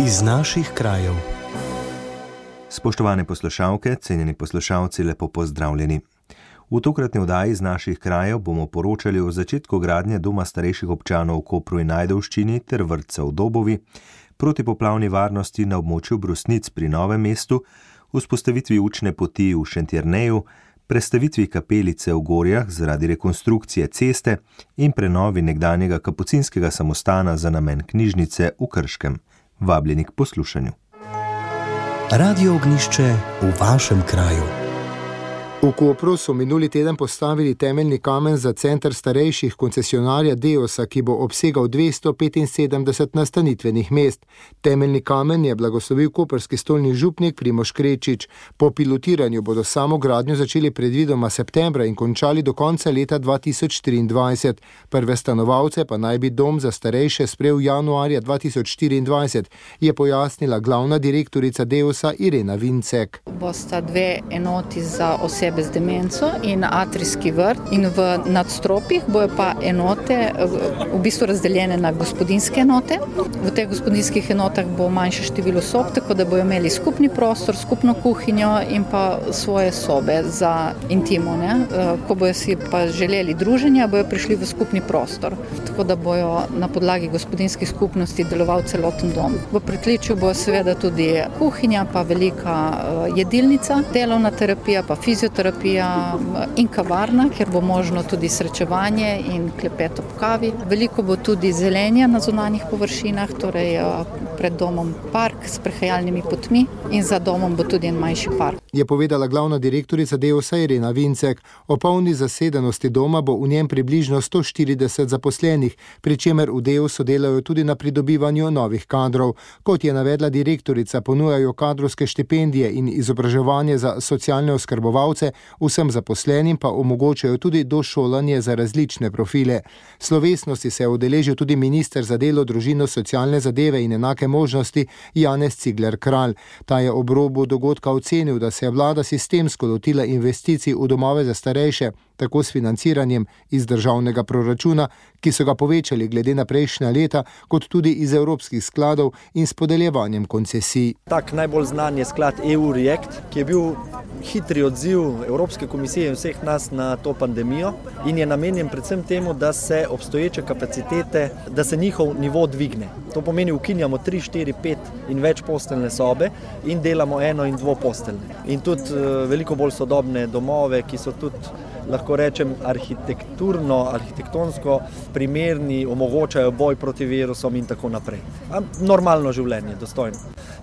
iz naših krajev. Spoštovane poslušalke, cenjeni poslušalci, lepo pozdravljeni. V tokratni oddaji iz naših krajev bomo poročali o začetku gradnje doma starejših občanov v Kopru in Najdovščini ter vrtcev v Dobovi, protipoplavni varnosti na območju Brusnic pri Novem mestu, vzpostavitvi učne poti v Šentjerneju, prestavitvi kapelice v Gorjah zaradi rekonstrukcije ceste in prenovi nekdanjega kapucinskega samostana za namen knjižnice v Krškem. Vabljeni k poslušanju. Radio ognišče v vašem kraju. V Kopru so minuli teden postavili temeljni kamen za center starejših koncesionarja Deosa, ki bo obsegal 275 nastanitvenih mest. Temeljni kamen je blagoslovil koperski stolni župnik Primoš Krečič. Po pilotiranju bodo samo gradnjo začeli predvidoma septembra in končali do konca leta 2023. Prve stanovalce pa naj bi dom za starejše sprejel januarja 2024, je pojasnila glavna direktorica Deosa Irena Vincek. Bosta dve enoti za osebe osebe z demenco in atrijski vrt. In v nadstropjih bojo pa enote v bistvu razdeljene na gospodinske enote. V teh gospodinskih enotah bo manjše število sob, tako da bojo imeli skupni prostor, skupno kuhinjo in pa svoje sobe za intimo. Ne? Ko bojo si pa želeli druženja, bojo prišli v skupni prostor. Tako da bojo na podlagi gospodinskih skupnosti deloval celoten dom. V pritličju bo seveda tudi kuhinja, pa velika jedilnica, delovna terapija, pa fizioterapija terapija in kavarna, kjer bo možno tudi srečevanje in klepet ob kavi. Veliko bo tudi zelenja na zunanjih površinah, torej pred domom park s prehajalnimi potmi in za domom bo tudi en manjši park. Je povedala glavna direktorica Deosa Irena Vincek. O polni zasedenosti doma bo v njem približno 140 zaposlenih, pri čemer v Deosu delajo tudi na pridobivanju novih kadrov. Kot je navedla direktorica, ponujajo kadrovske štipendije in izobraževanje za socialne oskrbovalce, vsem zaposlenim pa omogočajo tudi došolanje za različne profile. Slovesnosti se je udeležil tudi minister za delo, družino, socialne zadeve in enake možnosti Janez Cigler Kralj. Ta je ob robu dogodka ocenil, da se je vlada sistemsko lotila investicij v domove za starejše tako s financiranjem iz državnega proračuna, ki so ga povečali glede na prejšnja leta, kot tudi iz evropskih skladov in s podeljevanjem koncesij. Tak najbolj znan je sklad EU React, ki je bil hitri odziv Evropske komisije in vseh nas na to pandemijo in je namenjen predvsem temu, da se obstoječe kapacitete, da se njihov nivo dvigne. To pomeni, ukinjamo 3, 4, 5 in več posteljne sobe in delamo eno in dvo posteljne. In tudi eh, veliko bolj sodobne domove, ki so tudi lahko rečem, arhitekturno, arhitektonsko primerni, omogočajo boj proti virusom in tako naprej. Normalno življenje, dostojno.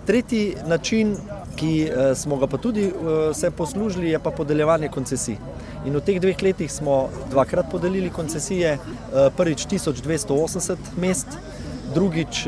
Tretji način, ki eh, smo ga pa tudi eh, se poslužili, je pa podeljevanje koncesij. In v teh dveh letih smo dvakrat podelili koncesije, eh, prvič 1280 mest, drugič,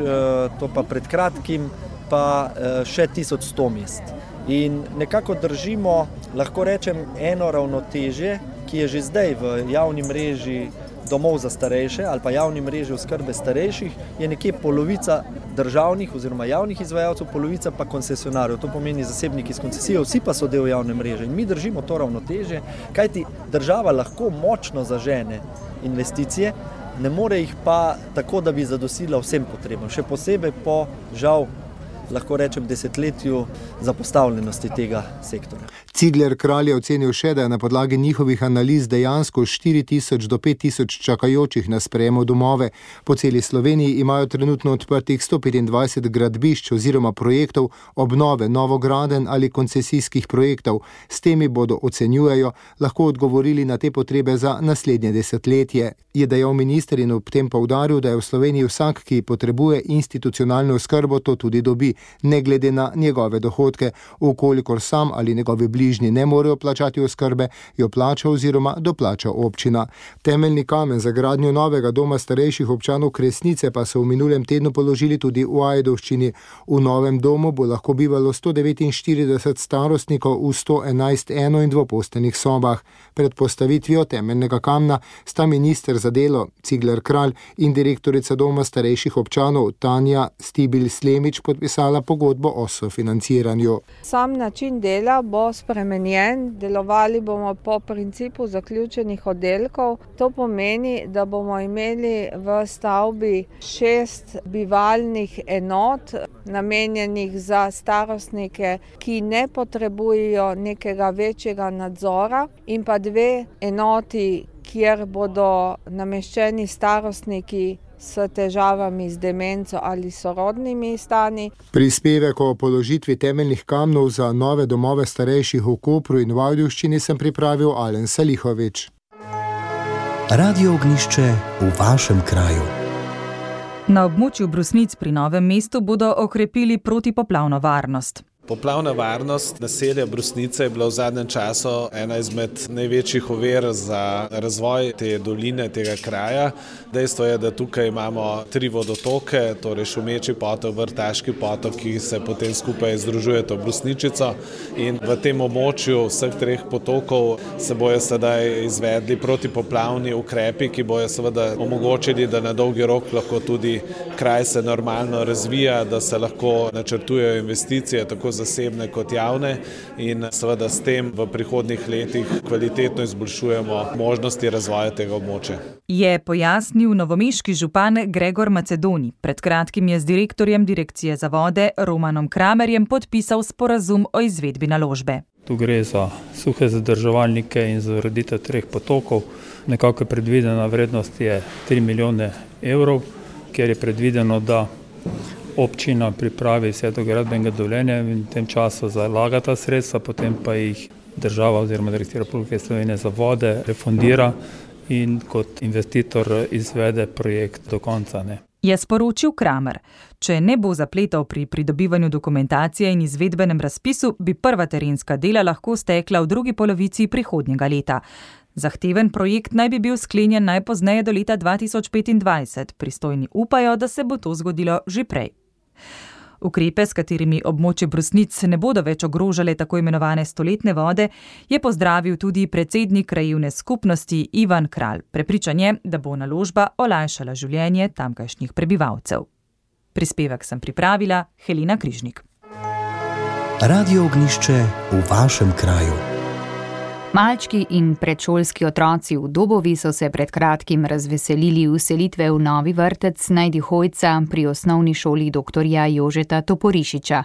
to pa pred kratkim, pa še 1100 mest. In nekako držimo, lahko rečem, eno ravnoteže, ki je že zdaj v javni mreži domov za starejše ali pa javni mreži oskrbe starejših, je nekje polovica državnih oziroma javnih izvajalcev, polovica pa koncesionarjev. To pomeni zasebniki s koncesijo, vsi pa so del javne mreže in mi držimo to ravnoteže, kajti država lahko močno zažene investicije, ne more jih pa tako, da bi zadosila vsem potrebam, še posebej po žal lahko rečem, desetletju zapostavljenosti tega sektora. Cigler kralj je ocenil še, da je na podlagi njihovih analiz dejansko 4000 do 5000 čakajočih na sprejemo domove. Po celi Sloveniji imajo trenutno odprtih 125 gradbišč oziroma projektov obnove, novograden ali koncesijskih projektov. S temi bodo, ocenjujejo, lahko odgovorili na te potrebe za naslednje desetletje. Je dejal minister in ob tem povdaril, da je v Sloveniji vsak, ki potrebuje institucionalno skrbo, to tudi dobi ne glede na njegove dohodke. Ukolikor sam ali njegovi bližnji ne morejo plačati oskrbe, jo plača oziroma doplača občina. Temeljni kamen za gradnjo novega doma starejših občanov Kresnice pa so v minulem tednu položili tudi v Ajdovščini. V novem domu bo lahko bivalo 149 starostnikov v 111 eno- in dvopostenih sobah. Pred postavitvijo temeljnega kamna sta minister za delo Cigler Kralj in direktorica doma starejših občanov Tanja Stibil Slemič podpisala pogodbo o sofinanciranju. Sam način dela bo spremenjen, delovali bomo po principu zaključenih oddelkov. To pomeni, da bomo imeli v stavbi šest bivalnih enot, namenjenih za starostnike, ki ne potrebujejo nekega večjega nadzora, in pa dve enoti, kjer bodo nameščeni starostniki s težavami z demenco ali sorodnimi stani. Prispevek o položitvi temeljnih kamnov za nove domove starejših v Kopru in Vajdovščini sem pripravil Alen Salihovič. Radio ognišče v vašem kraju. Na območju Brusnic pri Novem mestu bodo okrepili protipoplavno varnost. Poplavna varnost naselja Brusnice je bila v zadnjem času ena izmed največjih ovir za razvoj te doline, tega kraja. Dejstvo je, da tukaj imamo tri vodotoke, torej Šumeči potok, Vrtaški potok, ki se potem skupaj združujete v Brusničico. In v tem območju vseh treh potokov se bojo sedaj izvedli protipoplavni ukrepi, ki bojo seveda omogočili, da na dolgi rok lahko tudi kraj se normalno razvija, da se lahko načrtujejo investicije tako zasebne kot javne in seveda s tem v prihodnih letih kvalitetno izboljšujemo možnosti razvoja tega območja. Je pojasnil novomeški župan Gregor Macedoni. Pred kratkim je z direktorjem Direkcije za vode Romanom Kramerjem podpisal sporazum o izvedbi naložbe. Tu gre za suhe zadrževalnike in za ureditev treh potokov. Nekako predvidena vrednost je 3 milijone evrov, kjer je predvideno, da občina pripravi vse do gradbenega dovoljenja in v tem času zalaga ta sredstva, potem pa jih država oziroma Direkcija Republike Slovenije za vode refundira in kot investitor izvede projekt do konca. Ne. Je sporočil Kramer. Če ne bo zapletal pri pridobivanju dokumentacije in izvedbenem razpisu, bi prva terenska dela lahko stekla v drugi polovici prihodnjega leta. Zahteven projekt naj bi bil sklenjen najpozneje do leta 2025, pristojni upajo, da se bo to zgodilo že prej. Ukrepe, s katerimi območje brusnic ne bodo več ogrožale tako imenovane stoletne vode, je pozdravil tudi predsednik krajivne skupnosti Ivan Kralj. Prepričan je, da bo naložba olajšala življenje tamkajšnjih prebivalcev. Prispevek sem pripravila Helena Križnik. Radio ognišče v vašem kraju. Malčki in predšolski otroci v Dobovi so se pred kratkim razveselili uselitve v novi vrtec Najdi Hojca pri osnovni šoli dr. Jožeta Toporišiča.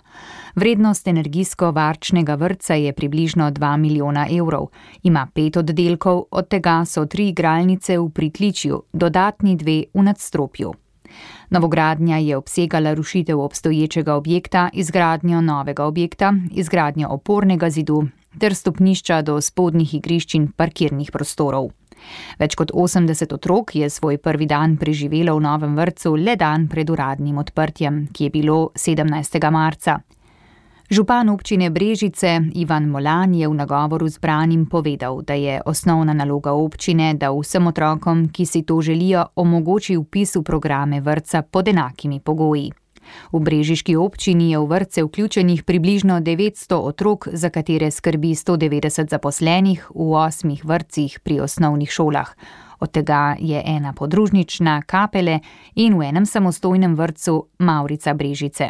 Vrednost energijsko-varčnega vrtca je približno 2 milijona evrov. Ima pet oddelkov, od tega so tri igralnice v pritličju, dodatni dve v nadstropju. Novogradnja je obsegala rušitev obstoječega objekta, izgradnjo novega objekta, izgradnjo opornega zidu ter stopnišča do spodnjih igrišč in parkirnih prostorov. Več kot 80 otrok je svoj prvi dan preživelo v novem vrtu le dan pred uradnim odprtjem, ki je bilo 17. marca. Župan občine Brežice Ivan Molan je v nagovoru zbranim povedal, da je osnovna naloga občine, da vsem otrokom, ki si to želijo, omogoči vpis v programe vrca pod enakimi pogoji. V Brežiški občini je v vrtce vključenih približno 900 otrok, za katere skrbi 190 zaposlenih v osmih vrtcih pri osnovnih šolah. Od tega je ena podružnična kapele in v enem samostojnem vrtcu Maurica Brežice.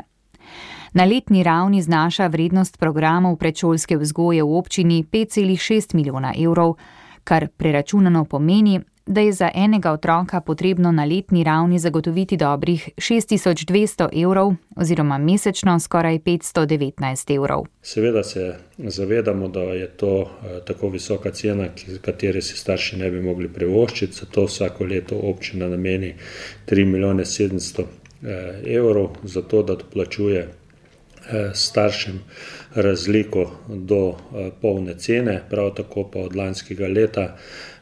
Na letni ravni znaša vrednost programov predšolske vzgoje v občini 5,6 milijona evrov, kar preračunano pomeni, da je za enega otroka potrebno na letni ravni zagotoviti dobrih 6200 evrov oziroma mesečno skoraj 519 evrov. Seveda se zavedamo, da je to eh, tako visoka cena, kateri si starši ne bi mogli privoščiti, zato vsako leto občina nameni 3 milijone 700 eh, evrov za to, da doplačuje staršem razliko do polne cene, prav tako pa od lanskega leta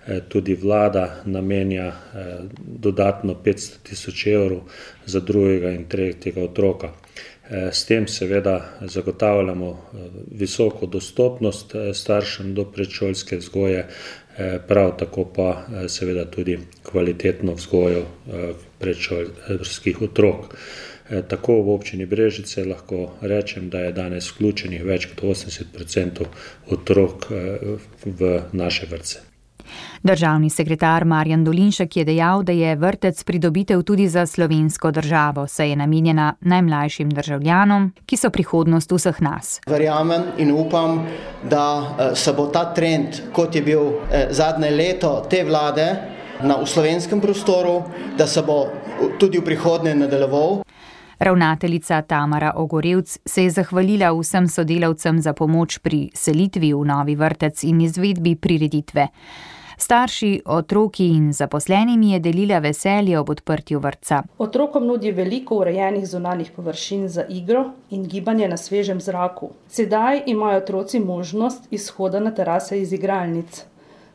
Eh, tudi vlada namenja eh, dodatno 500 tisoč evrov za drugega in tretjega otroka. Eh, s tem seveda zagotavljamo visoko dostopnost staršem do predšolske vzgoje, prav tako pa seveda tudi kvalitetno vzgojo predšolskih otrok. Tako v občini Brežice lahko rečem, da je danes vključenih več kot 80% otrok v naše vrste. Državni sekretar Marjan Dolinšek je dejal, da je vrtec pridobitev tudi za slovensko državo, saj je namenjena najmlajšim državljanom, ki so prihodnost vseh nas. Verjamem in upam, da eh, se bo ta trend, kot je bil eh, zadnje leto te vlade na slovenskem prostoru, da se bo tudi v prihodnje nadaljeval. Ravnateljica Tamara Ogorevc se je zahvalila vsem sodelavcem za pomoč pri selitvi v novi vrtec in izvedbi prireditve. Starši, otroki in zaposlenimi je delila veselje ob odprtju vrtca. Otrokom nudi veliko urejenih zunanih površin za igro in gibanje na svežem zraku. Sedaj imajo otroci možnost izhoda na terase iz igralnic.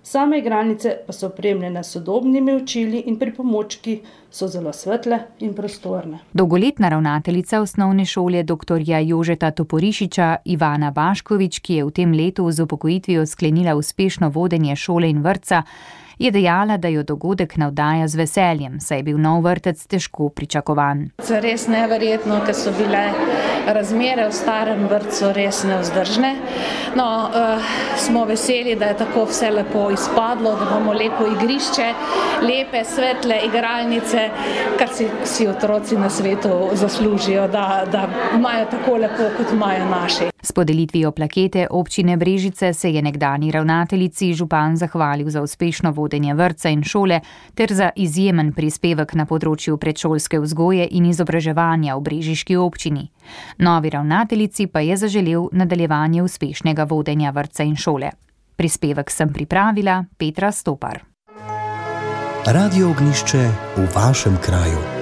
Same igralnice pa so opremljene s sodobnimi učili in pripomočki, so zelo svetle in prostorne. Dolgoletna ravnateljica osnovne šole dr. Jožeta Toporišiča Ivana Baškovič, ki je v tem letu z upokojitvijo sklenila uspešno vodenje šole in vrca, je dejala, da jo dogodek navdaja z veseljem, saj je bil nov vrtec težko pričakovan. Res neverjetno, ker so bile razmere v starem vrtu res nevzdržne. No, uh, smo veseli, da je tako vse lepo izpadlo, da imamo lepo igrišče, lepe, svetle igralnice, kar si, si otroci na svetu zaslužijo, da, da imajo tako lepo, kot imajo naši. S podelitvijo plakete občine Brežice se je nekdani ravnateljici župan zahvalil za uspešno vodenje vrca in šole ter za izjemen prispevek na področju predšolske vzgoje in izobraževanja v Brežiški občini. Novi ravnateljici pa je zaželel nadaljevanje uspešnega vodenja vrca in šole. Prispevek sem pripravila Petra Stopar. Radio ognišče v vašem kraju.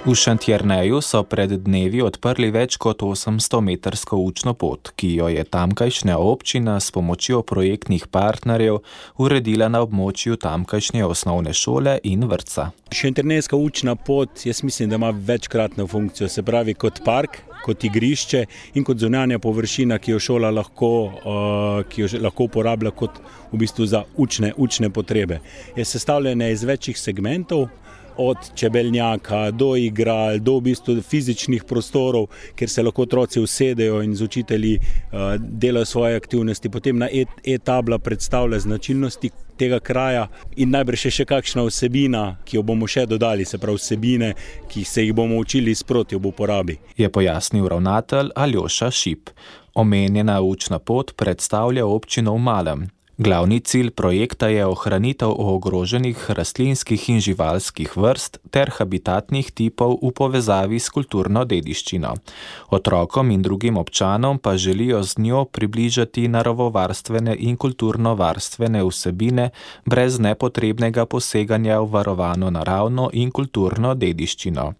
V Šantjerneju so pred dnevi odprli več kot 800-metrsko učno pot, ki jo je tamkajšnja občina s pomočjo projektnih partnerjev uredila na območju tamkajšnje osnovne šole in vrca. Šantjernejska učna pot, jaz mislim, da ima večkratno funkcijo, se pravi kot park. Kot igrišče in kot zunanja površina, ki jo šola lahko, uh, ki jo lahko uporablja kot v bistvu za učne, učne potrebe. Je sestavljena iz večjih segmentov, od čebeljaka do igral, do v bistvu fizičnih prostorov, kjer se lahko otroci usedejo in z učitelji uh, delajo svoje aktivnosti. Potem na e-tabla e predstavlja značilnosti tega kraja in najbrž še kakšna vsebina, ki jo bomo še dodali, se pravi vsebine, ki se jih bomo učili sproti ob uporabi. Je pojasnil ravnatelj Aljoša Šip. Omenjena učna pot predstavlja občino v Malem, Glavni cilj projekta je ohranitev ogroženih rastlinskih in živalskih vrst ter habitatnih tipov v povezavi s kulturno dediščino. Otrokom in drugim občanom pa želijo z njo približati naravovarstvene in kulturno-varstvene vsebine brez nepotrebnega poseganja v varovano naravno in kulturno dediščino.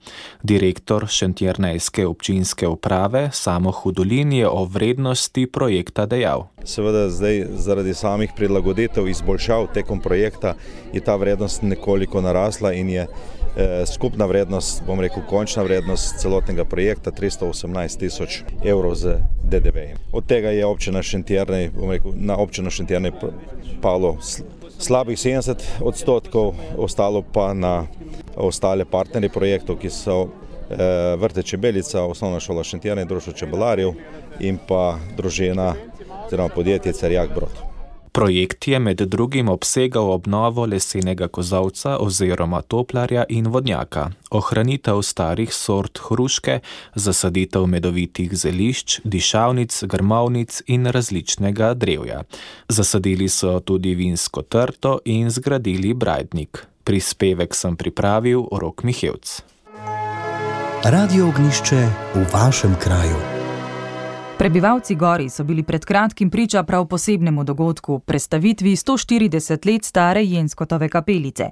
Direktor Šentjernejske občinske uprave Samo Hudolin je o vrednosti projekta dejal. Seveda zdaj zaradi samih različnih prilagoditev, izboljšav tekom projekta, je ta vrednost nekoliko narasla in je eh, skupna vrednost, bom rekel, končna vrednost celotnega projekta 318 tisoč evrov z DDV. Od tega je občina Šentjernej, bom rekel, na občino Šentjernej palo slabih 70 odstotkov, ostalo pa na ostale partnerje projektov, ki so eh, vrte Čebelica, osnovna šola Šentjernej, društvo čebelarjev in pa družina oziroma podjetje Cerjak Brod. Projekt je med drugim obsegal obnovo lesenega kozovca oziroma toplarja in vodnjaka, ohranitev starih sort hruške, zasaditev medovitih zelišč, dišavnic, grmovnic in različnega drevja. Zasadili so tudi vinsko trto in zgradili brajdnik. Prispevek sem pripravil Rok Mihevc. Radio ognišče v vašem kraju. Prebivalci Gori so bili pred kratkim priča prav posebnemu dogodku, predstavitvi 140 let stare Jenskotove kapelice.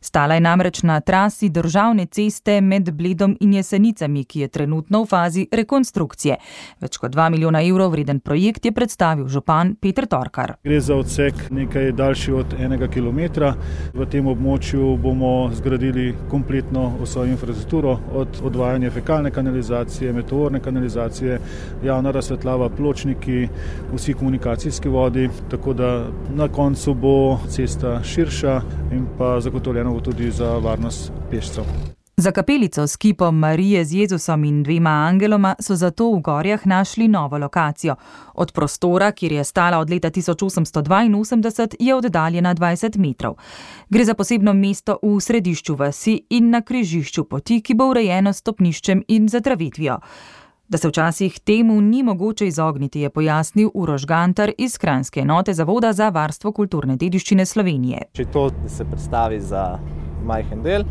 Stala je namreč na trasi državne ceste med Bledom in Jesenicami, ki je trenutno v fazi rekonstrukcije. Več kot 2 milijona evrov vreden projekt je predstavil župan Petr Torkar. Gre za odsek nekaj daljši od enega kilometra. V tem območju bomo zgradili kompletno vso infrastrukturo, od odvajanja fekalne kanalizacije, meteorne kanalizacije, javna razsvetljava svetljava, pločniki, vsi komunikacijski vodi, tako da na koncu bo cesta širša in pa zagotovljena bo tudi za varnost pešcev. Za kapelico s kipom Marije z Jezusom in dvema angeloma so zato v Gorjah našli novo lokacijo. Od prostora, kjer je stala od leta 1882, je oddaljena 20 metrov. Gre za posebno mesto v središču vasi in na križišču poti, ki bo urejeno stopniščem in zatravitvijo. Da se včasih temu ni mogoče izogniti, je pojasnil Urož Gantar iz Kranske enote Zavoda za varstvo kulturne dediščine Slovenije. Če to se predstavi za majhen del,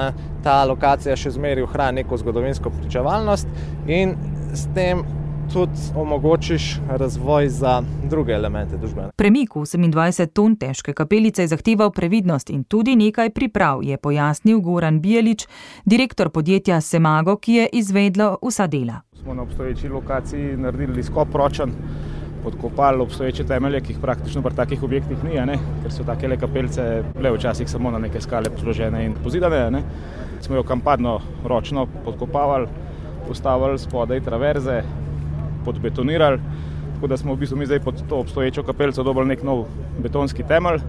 ne, ta lokacija še zmeraj ohranja neko zgodovinsko pričevalnost in s tem tudi omogočiš razvoj za druge elemente družbe. Premik 28 ton težke kapelice je zahteval previdnost in tudi nekaj priprav, je pojasnil Goran Bijelič, direktor podjetja Semago, ki je izvedlo vsa dela. Smo na obstoječi lokaciji naredili skop ročen podkopali obstoječe temelje, ki jih praktično pri takih objektih ni, ne? ker so take kapelce bile včasih samo na neke skale zložene in pozidane. Ne? Smo jo kampadno ročno podkopavali, postavili spodaj traverze, podbetonirali, tako da smo v bistvu mi zdaj pod to obstoječo kapelco dobili nek nov betonski temelj.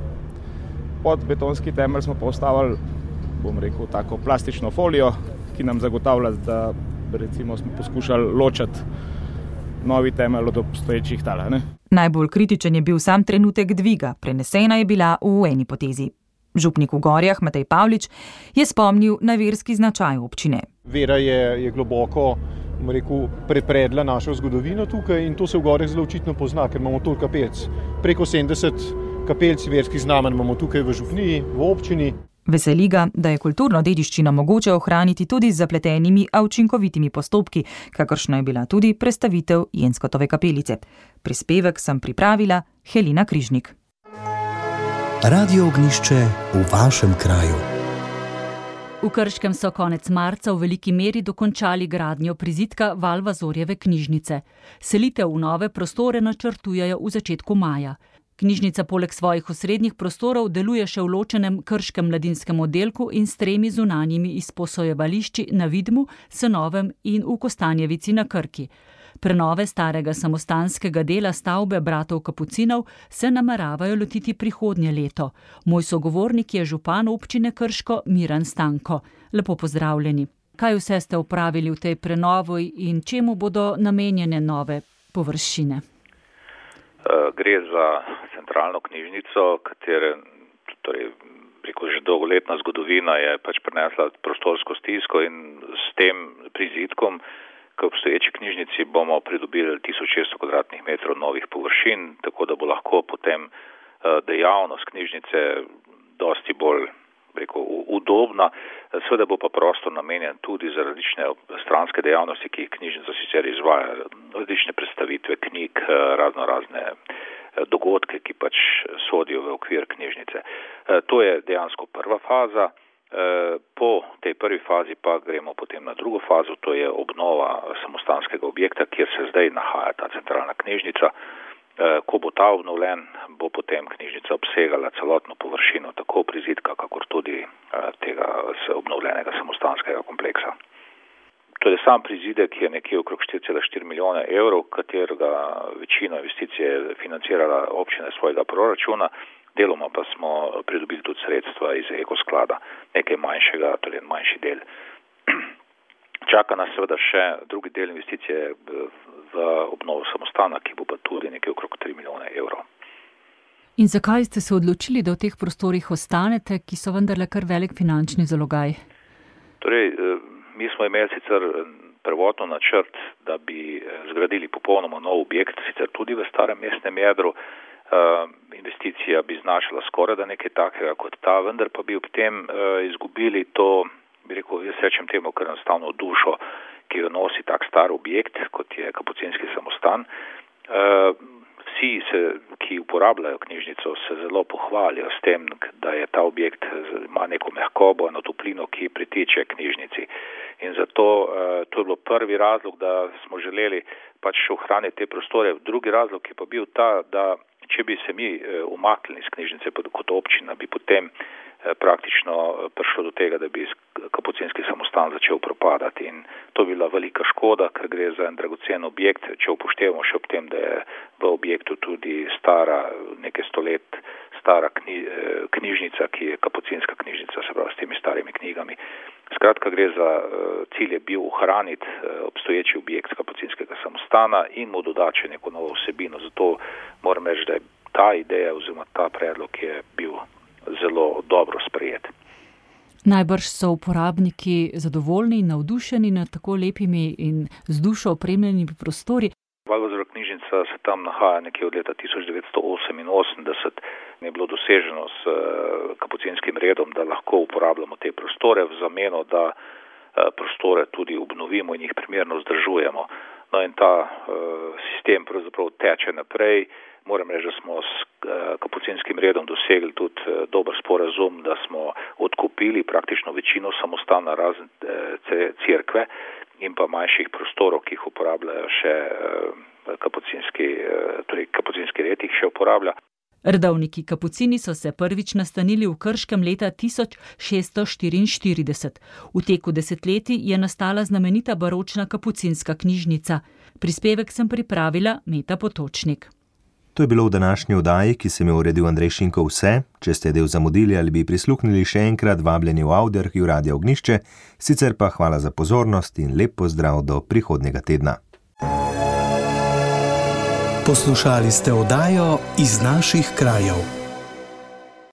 Pod betonski temelj smo postavili, bom rekel, tako plastično folijo, ki nam zagotavlja, da recimo smo poskušali ločati novi temelj od obstoječih tal. Najbolj kritičen je bil sam trenutek dviga, prenesena je bila v eni potezi. Župnik v Gorjah Matej Pavlič je spomnil na verski značaj občine. Vera je, je globoko rekel, prepredla našo zgodovino tukaj in to se v Gorjah zelo očitno pozna, ker imamo toliko kapelc. Preko 70 kapelc verskih znamenj imamo tukaj v župniji, v občini. Veseli ga, da je kulturno dediščino mogoče ohraniti tudi z zapletenimi, a učinkovitimi postopki, kakršna je bila tudi predstavitev Jenskotove kapelice. Prispevek sem pripravila Helina Križnik. Radio ognišče v vašem kraju. V Krškem so konec marca v veliki meri dokončali gradnjo prizidka Valvazorjeve knjižnice. Selitev v nove prostore načrtujejo v začetku maja. Knjižnica poleg svojih osrednjih prostorov deluje še v ločenem krškem mladinskem oddelku in s tremi zunanjimi izposojevališči na Vidmu, Senovem in v Kostanjevici na Krki. Prenove starega samostanskega dela stavbe bratov Kapucinov se nameravajo lotiti prihodnje leto. Moj sogovornik je župan občine Krško Miran Stanko. Lepo pozdravljeni. Kaj vse ste upravili v tej prenovi in čemu bodo namenjene nove površine? Eh, gre za centralno knjižnico, katere torej, preko že dolgoletna zgodovina je pač prenesla prostorsko stisko in s tem prizitkom k obstoječi knjižnici bomo pridobili 1600 kvadratnih metrov novih površin, tako da bo lahko potem eh, dejavnost knjižnice dosti bolj rekel, udobna, seveda bo pa prostor namenjen tudi za različne stranske dejavnosti, ki jih knjižnica sicer izvaja, različne predstavitve knjig, razno razne eh, dogodke, ki pač sodijo v okvir knjižnice. Eh, to je dejansko prva faza. Eh, po tej prvi fazi pa gremo potem na drugo fazo, to je obnova samostanskega objekta, kjer se zdaj nahaja ta centralna knjižnica. Eh, ko bo ta obnovljen, bo potem knjižnica obsegala celotno površino tako prizidka, kakor tudi eh, tega obnovljenega samostanskega kompleksa. Torej sam prizidek je nekje okrog 4,4 milijona evrov, katerega večino investicije financirala občina svojega proračuna, deloma pa smo pridobili tudi sredstva iz ekosklada, nekaj manjšega, torej manjši del. Čaka nas seveda še drugi del investicije v obnovo samostana, ki bo pa tudi nekaj okrog 3 milijone evrov. In zakaj ste se odločili, da v teh prostorih ostanete, ki so vendarle kar velik finančni zalogaj? Torej, eh, mi smo imeli sicer eh, prvotno načrt, da bi eh, zgradili popolnoma nov objekt, sicer tudi v starem mestnem jedru. Investicija bi znašala skoraj da nekaj takega kot ta, vendar pa bi ob tem izgubili to, bi rekel, jaz rečem temu, kar enostavno dušo ki jo nosi tak star objekt, kot je kapucinski samostan. Eh, vsi, se, ki uporabljajo knjižnico, se zelo pohvalijo s tem, da je ta objekt ima neko mehkobo, eno toplino, ki pritiče knjižnici. In zato eh, to je bilo prvi razlog, da smo želeli pač ohraniti te prostore. Drugi razlog je pa bil ta, da če bi se mi eh, umaknili iz knjižnice kot občina, bi potem praktično prišlo do tega, da bi kapucinski samostan začel propadati in to bi bila velika škoda, ker gre za en dragocen objekt, če upoštevamo še ob tem, da je v objektu tudi stara nekaj stolet stara kni, knjižnica, ki je kapucinska knjižnica, se pravi s temi starimi knjigami. Skratka, gre za cilj je bil ohraniti obstoječi objekt kapucinskega samostana in mu dodati še neko novo vsebino. Zato moram reči, da je ta ideja oziroma ta predlog je bil zelo dobro sprejet. Najbrž so uporabniki zadovoljni in navdušeni nad tako lepimi in z dušo opremljenimi prostori. Valvazora knjižnica se tam nahaja nekje od leta 1988 in je bilo doseženo s kapucinskim redom, da lahko uporabljamo te prostore v zameno, da prostore tudi obnovimo in jih primerno vzdržujemo. No in ta sistem pravzaprav teče naprej. Moram reči, da smo s eh, kapucinskim redom dosegli tudi eh, dober sporazum, da smo odkupili praktično večino samostana razen eh, crkve in pa manjših prostorov, ki jih uporabljajo še kapucinski, torej kapucinski red jih še uporablja. Redovniki kapucini so se prvič nastanili v Krškem leta 1644. V teku desetletij je nastala znamenita baročna kapucinska knjižnica. Prispevek sem pripravila Meta Potočnik. To je bilo v današnji oddaji, ki sem jo uredil Andrej Šinko vse. Če ste del zamudili ali bi prisluhnili še enkrat, vabljeni v Audiorju Radio Ognišče, sicer pa hvala za pozornost in lep pozdrav do prihodnega tedna. Poslušali ste oddajo iz naših krajev.